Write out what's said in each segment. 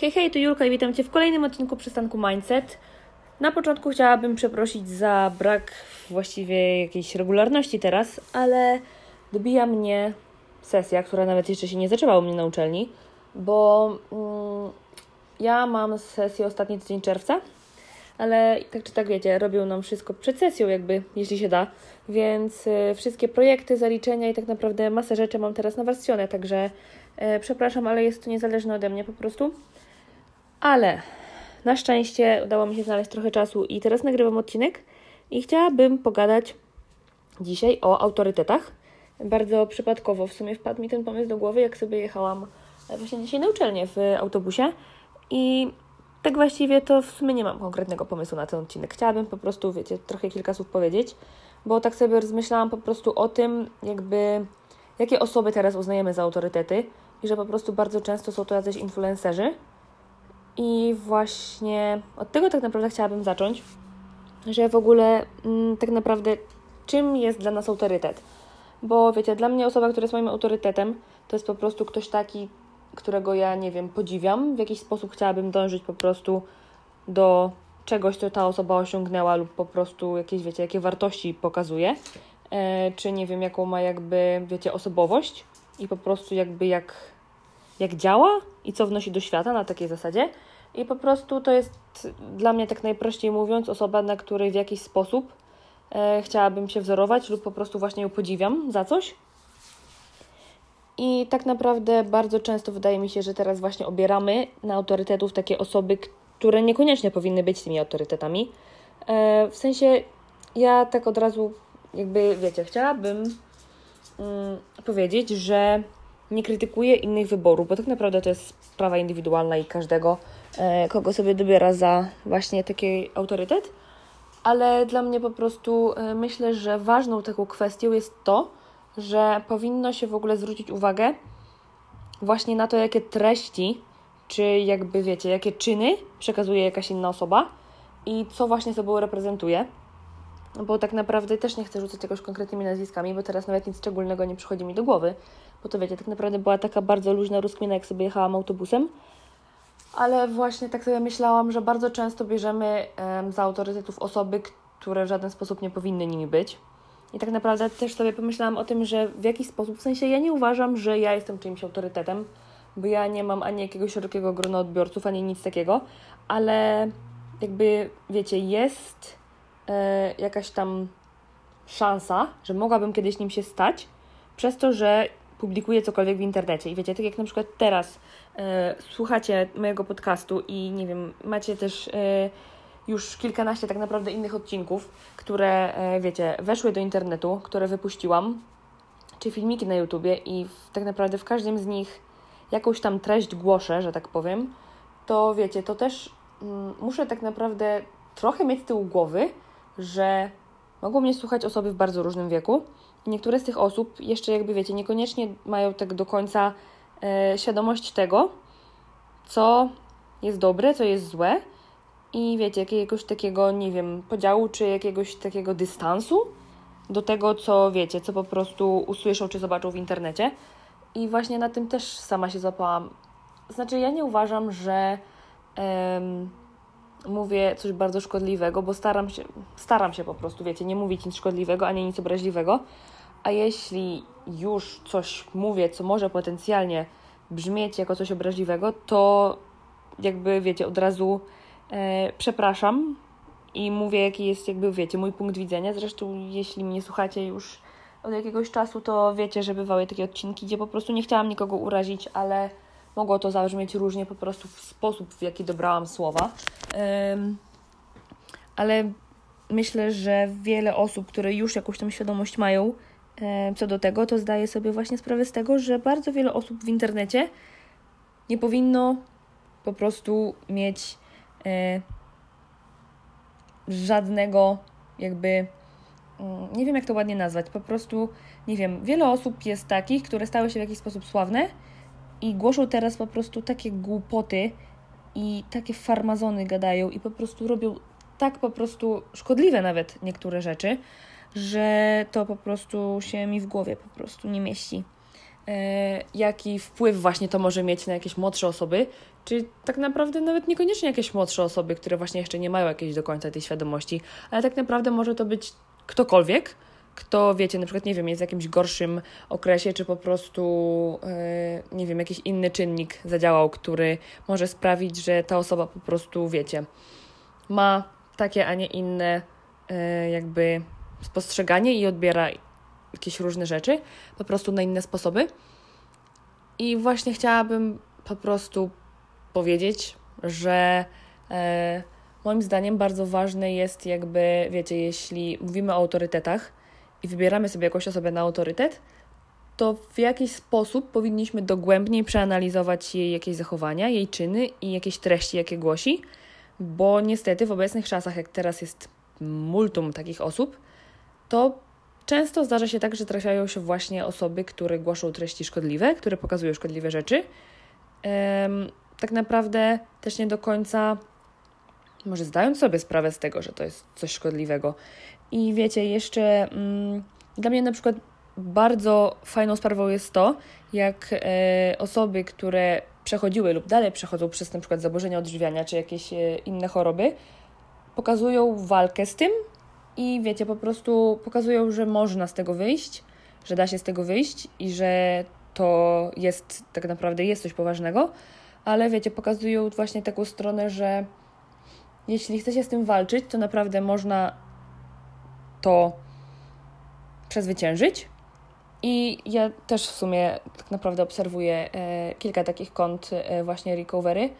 Hej, hej, to Julka i witam Cię w kolejnym odcinku Przystanku Mindset. Na początku chciałabym przeprosić za brak właściwie jakiejś regularności teraz, ale dobija mnie sesja, która nawet jeszcze się nie zaczęła u mnie na uczelni, bo mm, ja mam sesję ostatni tydzień czerwca, ale tak czy tak wiecie, robią nam wszystko przed sesją jakby, jeśli się da, więc y, wszystkie projekty, zaliczenia i tak naprawdę masę rzeczy mam teraz nawarstwione, także y, przepraszam, ale jest to niezależne ode mnie po prostu. Ale na szczęście udało mi się znaleźć trochę czasu i teraz nagrywam odcinek i chciałabym pogadać dzisiaj o autorytetach. Bardzo przypadkowo w sumie wpadł mi ten pomysł do głowy, jak sobie jechałam właśnie dzisiaj na uczelnię w autobusie i tak właściwie to w sumie nie mam konkretnego pomysłu na ten odcinek. Chciałabym po prostu, wiecie, trochę kilka słów powiedzieć, bo tak sobie rozmyślałam po prostu o tym, jakby jakie osoby teraz uznajemy za autorytety i że po prostu bardzo często są to jacyś influencerzy, i właśnie od tego tak naprawdę chciałabym zacząć, że w ogóle mm, tak naprawdę czym jest dla nas autorytet. Bo wiecie, dla mnie osoba, która jest moim autorytetem, to jest po prostu ktoś taki, którego ja, nie wiem, podziwiam. W jakiś sposób chciałabym dążyć po prostu do czegoś, co ta osoba osiągnęła lub po prostu jakieś, wiecie, jakie wartości pokazuje. E, czy nie wiem, jaką ma jakby, wiecie, osobowość i po prostu jakby jak, jak działa i co wnosi do świata na takiej zasadzie. I po prostu to jest dla mnie tak najprościej mówiąc osoba, na której w jakiś sposób e, chciałabym się wzorować lub po prostu właśnie ją podziwiam za coś. I tak naprawdę bardzo często wydaje mi się, że teraz właśnie obieramy na autorytetów takie osoby, które niekoniecznie powinny być tymi autorytetami. E, w sensie ja tak od razu jakby wiecie, chciałabym mm, powiedzieć, że nie krytykuję innych wyborów, bo tak naprawdę to jest sprawa indywidualna i każdego, e, kogo sobie dobiera za właśnie taki autorytet. Ale dla mnie po prostu e, myślę, że ważną taką kwestią jest to, że powinno się w ogóle zwrócić uwagę właśnie na to, jakie treści, czy jakby wiecie, jakie czyny przekazuje jakaś inna osoba i co właśnie sobą reprezentuje. Bo tak naprawdę też nie chcę rzucać jakoś konkretnymi nazwiskami, bo teraz nawet nic szczególnego nie przychodzi mi do głowy, bo to wiecie, tak naprawdę była taka bardzo luźna rozkmina, jak sobie jechałam autobusem. Ale właśnie tak sobie myślałam, że bardzo często bierzemy um, za autorytetów osoby, które w żaden sposób nie powinny nimi być. I tak naprawdę też sobie pomyślałam o tym, że w jakiś sposób, w sensie ja nie uważam, że ja jestem czyimś autorytetem, bo ja nie mam ani jakiegoś szerokiego grona odbiorców, ani nic takiego, ale jakby wiecie, jest e, jakaś tam szansa, że mogłabym kiedyś nim się stać, przez to, że publikuję cokolwiek w internecie. I wiecie, tak jak na przykład teraz e, słuchacie mojego podcastu i nie wiem, macie też e, już kilkanaście tak naprawdę innych odcinków, które, e, wiecie, weszły do internetu, które wypuściłam, czy filmiki na YouTubie i w, tak naprawdę w każdym z nich jakąś tam treść głoszę, że tak powiem, to wiecie, to też mm, muszę tak naprawdę trochę mieć z tyłu głowy, że mogą mnie słuchać osoby w bardzo różnym wieku niektóre z tych osób jeszcze jakby wiecie, niekoniecznie mają tak do końca e, świadomość tego, co jest dobre, co jest złe i wiecie, jakiegoś takiego, nie wiem, podziału czy jakiegoś takiego dystansu do tego, co wiecie, co po prostu usłyszą czy zobaczą w internecie. I właśnie na tym też sama się złapałam. Znaczy, ja nie uważam, że em, mówię coś bardzo szkodliwego, bo staram się, staram się po prostu, wiecie, nie mówić nic szkodliwego ani nic obraźliwego, a jeśli już coś mówię, co może potencjalnie brzmieć jako coś obraźliwego, to jakby wiecie, od razu e, przepraszam i mówię, jaki jest jakby, wiecie, mój punkt widzenia. Zresztą, jeśli mnie słuchacie już od jakiegoś czasu, to wiecie, że bywały takie odcinki, gdzie po prostu nie chciałam nikogo urazić, ale mogło to zabrzmieć różnie po prostu w sposób, w jaki dobrałam słowa. Ale myślę, że wiele osób, które już jakąś tam świadomość mają, co do tego, to zdaję sobie właśnie sprawę z tego, że bardzo wiele osób w internecie nie powinno po prostu mieć e, żadnego jakby mm, nie wiem jak to ładnie nazwać, po prostu nie wiem, wiele osób jest takich, które stały się w jakiś sposób sławne i głoszą teraz po prostu takie głupoty i takie farmazony gadają i po prostu robią tak po prostu szkodliwe nawet niektóre rzeczy, że to po prostu się mi w głowie po prostu nie mieści. E, jaki wpływ właśnie to może mieć na jakieś młodsze osoby czy tak naprawdę nawet niekoniecznie jakieś młodsze osoby, które właśnie jeszcze nie mają jakiejś do końca tej świadomości, ale tak naprawdę może to być ktokolwiek, kto, wiecie, na przykład, nie wiem, jest w jakimś gorszym okresie, czy po prostu, yy, nie wiem, jakiś inny czynnik zadziałał, który może sprawić, że ta osoba po prostu, wiecie, ma takie, a nie inne yy, jakby spostrzeganie i odbiera jakieś różne rzeczy po prostu na inne sposoby. I właśnie chciałabym po prostu powiedzieć, że e, moim zdaniem bardzo ważne jest jakby, wiecie, jeśli mówimy o autorytetach i wybieramy sobie jakąś osobę na autorytet, to w jakiś sposób powinniśmy dogłębniej przeanalizować jej jakieś zachowania, jej czyny i jakieś treści, jakie głosi, bo niestety w obecnych czasach, jak teraz jest multum takich osób, to często zdarza się tak, że trafiają się właśnie osoby, które głoszą treści szkodliwe, które pokazują szkodliwe rzeczy. tak naprawdę też nie do końca, może zdając sobie sprawę z tego, że to jest coś szkodliwego. I wiecie, jeszcze mm, dla mnie na przykład bardzo fajną sprawą jest to, jak e, osoby, które przechodziły lub dalej przechodzą przez na przykład zaburzenia odżywiania czy jakieś e, inne choroby, pokazują walkę z tym i wiecie, po prostu pokazują, że można z tego wyjść, że da się z tego wyjść i że to jest tak naprawdę jest coś poważnego, ale wiecie, pokazują właśnie taką stronę, że jeśli chce się z tym walczyć, to naprawdę można to przezwyciężyć. I ja też w sumie tak naprawdę obserwuję e, kilka takich kont e, właśnie recovery,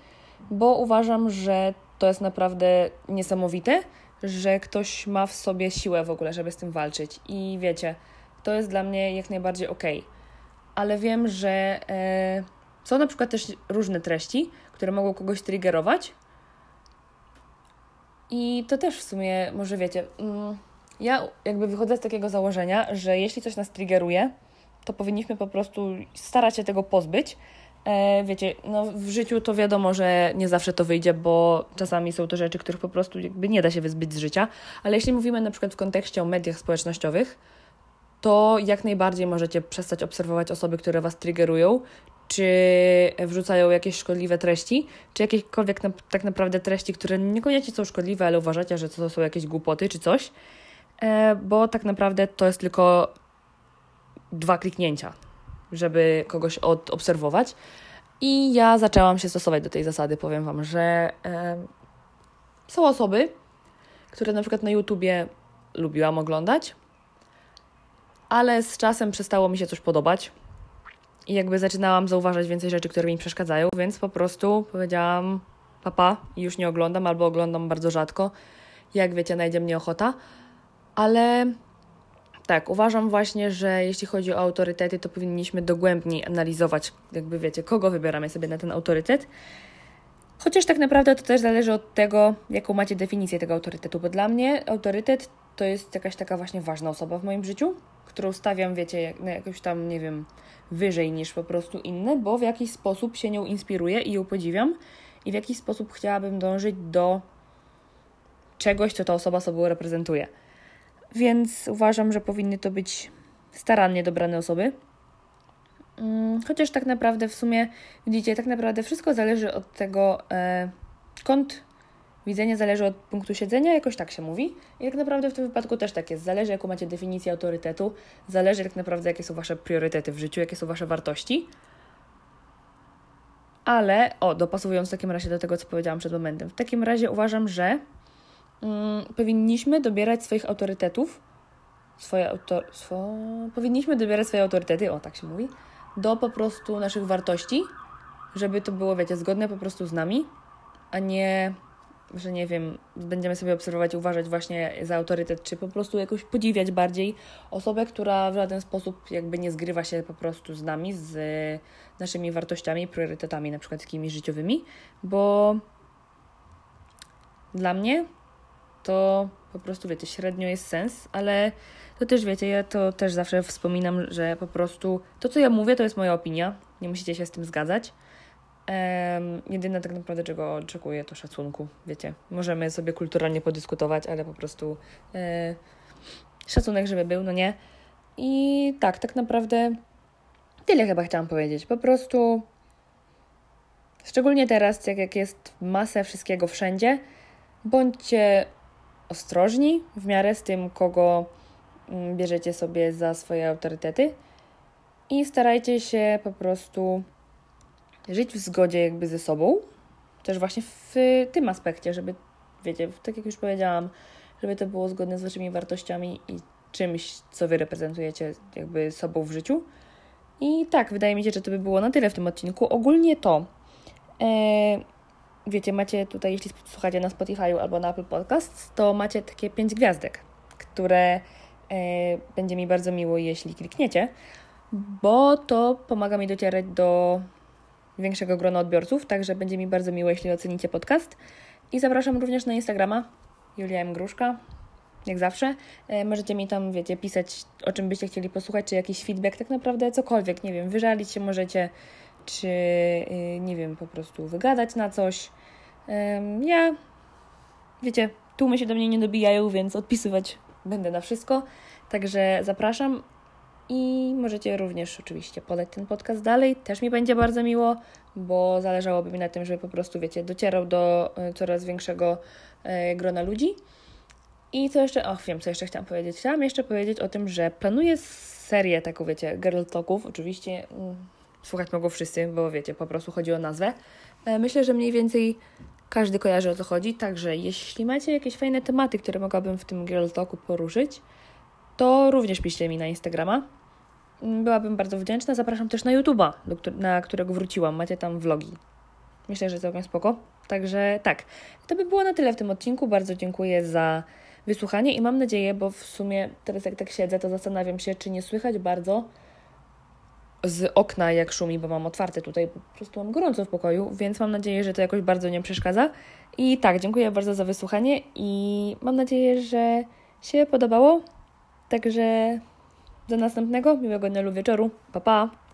bo uważam, że to jest naprawdę niesamowite, że ktoś ma w sobie siłę w ogóle, żeby z tym walczyć. I wiecie, to jest dla mnie jak najbardziej ok. Ale wiem, że e, są na przykład też różne treści, które mogą kogoś triggerować. I to też w sumie, może wiecie, mm, ja jakby wychodzę z takiego założenia, że jeśli coś nas triggeruje, to powinniśmy po prostu starać się tego pozbyć, E, wiecie, no w życiu to wiadomo, że nie zawsze to wyjdzie, bo czasami są to rzeczy, których po prostu jakby nie da się wyzbyć z życia, ale jeśli mówimy na przykład w kontekście o mediach społecznościowych, to jak najbardziej możecie przestać obserwować osoby, które Was triggerują, czy wrzucają jakieś szkodliwe treści, czy jakiekolwiek na, tak naprawdę treści, które niekoniecznie są szkodliwe, ale uważacie, że to są jakieś głupoty czy coś, bo tak naprawdę to jest tylko dwa kliknięcia żeby kogoś odobserwować. I ja zaczęłam się stosować do tej zasady. Powiem Wam, że e, są osoby, które na przykład na YouTubie lubiłam oglądać, ale z czasem przestało mi się coś podobać. I jakby zaczynałam zauważać więcej rzeczy, które mi przeszkadzają, więc po prostu powiedziałam papa już nie oglądam, albo oglądam bardzo rzadko. Jak wiecie, najdzie mnie ochota. Ale tak, uważam właśnie, że jeśli chodzi o autorytety, to powinniśmy dogłębniej analizować, jakby wiecie, kogo wybieramy sobie na ten autorytet. Chociaż tak naprawdę to też zależy od tego, jaką macie definicję tego autorytetu, bo dla mnie autorytet to jest jakaś taka właśnie ważna osoba w moim życiu, którą stawiam, wiecie, jak, na jakoś tam, nie wiem, wyżej niż po prostu inne, bo w jakiś sposób się nią inspiruję i ją podziwiam i w jakiś sposób chciałabym dążyć do czegoś, co ta osoba sobą reprezentuje więc uważam, że powinny to być starannie dobrane osoby. Mm, chociaż tak naprawdę w sumie, widzicie, tak naprawdę wszystko zależy od tego, e, kąt widzenia zależy od punktu siedzenia, jakoś tak się mówi. I tak naprawdę w tym wypadku też tak jest. Zależy, jaką macie definicję autorytetu, zależy tak naprawdę, jakie są Wasze priorytety w życiu, jakie są Wasze wartości. Ale, o, dopasowując w takim razie do tego, co powiedziałam przed momentem, w takim razie uważam, że mm, powinniśmy dobierać swoich autorytetów, swoje autor, swo, powinniśmy dobierać swoje autorytety, o tak się mówi, do po prostu naszych wartości, żeby to było, wiecie, zgodne po prostu z nami, a nie, że nie wiem, będziemy sobie obserwować uważać właśnie za autorytet, czy po prostu jakoś podziwiać bardziej osobę, która w żaden sposób jakby nie zgrywa się po prostu z nami, z naszymi wartościami, priorytetami, na przykład takimi życiowymi, bo dla mnie to po prostu, wiecie, średnio jest sens, ale to też, wiecie, ja to też zawsze wspominam, że po prostu to, co ja mówię, to jest moja opinia, nie musicie się z tym zgadzać. Um, jedyne tak naprawdę, czego oczekuję, to szacunku, wiecie. Możemy sobie kulturalnie podyskutować, ale po prostu e, szacunek, żeby był, no nie. I tak, tak naprawdę tyle chyba chciałam powiedzieć. Po prostu Szczególnie teraz, jak, jak jest masę wszystkiego wszędzie, bądźcie ostrożni w miarę z tym, kogo mm, bierzecie sobie za swoje autorytety i starajcie się po prostu żyć w zgodzie jakby ze sobą, też właśnie w tym aspekcie, żeby, wiecie, tak jak już powiedziałam, żeby to było zgodne z Waszymi wartościami i czymś, co Wy reprezentujecie jakby sobą w życiu. I tak, wydaje mi się, że to by było na tyle w tym odcinku. Ogólnie to, e, wiecie, macie tutaj, jeśli słuchacie na Spotify albo na Apple Podcasts, to macie takie pięć gwiazdek, które e, będzie mi bardzo miło, jeśli klikniecie, bo to pomaga mi docierać do większego grona odbiorców, także będzie mi bardzo miło, jeśli ocenicie podcast. I zapraszam również na Instagrama Julia M. Gruszka, jak zawsze. E, możecie mi tam, wiecie, pisać, o czym byście chcieli posłuchać, czy jakiś feedback, tak naprawdę cokolwiek, nie wiem, wyżalić się możecie, czy, y, nie wiem, po prostu wygadać na coś. Ja, wiecie, tłumy się do mnie nie dobijają, więc odpisywać będę na wszystko. Także zapraszam i możecie również oczywiście podać ten podcast dalej. Też mi będzie bardzo miło, bo zależałoby mi na tym, żeby po prostu, wiecie, docierał do y, coraz większego y, grona ludzi. I co jeszcze? Och, wiem, co jeszcze chciałam powiedzieć. Chciałam jeszcze powiedzieć o tym, że planuję serię taką, wiecie, girl talków. Oczywiście mm, słuchać mogą wszyscy, bo wiecie, po prostu chodzi o nazwę. E, myślę, że mniej więcej każdy kojarzy o co chodzi, także jeśli macie jakieś fajne tematy, które mogłabym w tym girl talku poruszyć, to również piszcie mi na Instagrama. Mm, byłabym bardzo wdzięczna. Zapraszam też na YouTube'a, na którego wróciłam. Macie tam vlogi. Myślę, że całkiem spoko. Także tak, to by było na tyle w tym odcinku. Bardzo dziękuję za wysłuchanie i mam nadzieję, bo w sumie teraz jak tak siedzę, to zastanawiam się, czy nie słychać bardzo z okna jak szumi, bo mam otwarte tutaj, po prostu mam gorąco w pokoju, więc mam nadzieję, że to jakoś bardzo nie przeszkadza. I tak, dziękuję bardzo za wysłuchanie i mam nadzieję, że się podobało. Także do następnego, miłego dnia lub wieczoru. Pa, pa!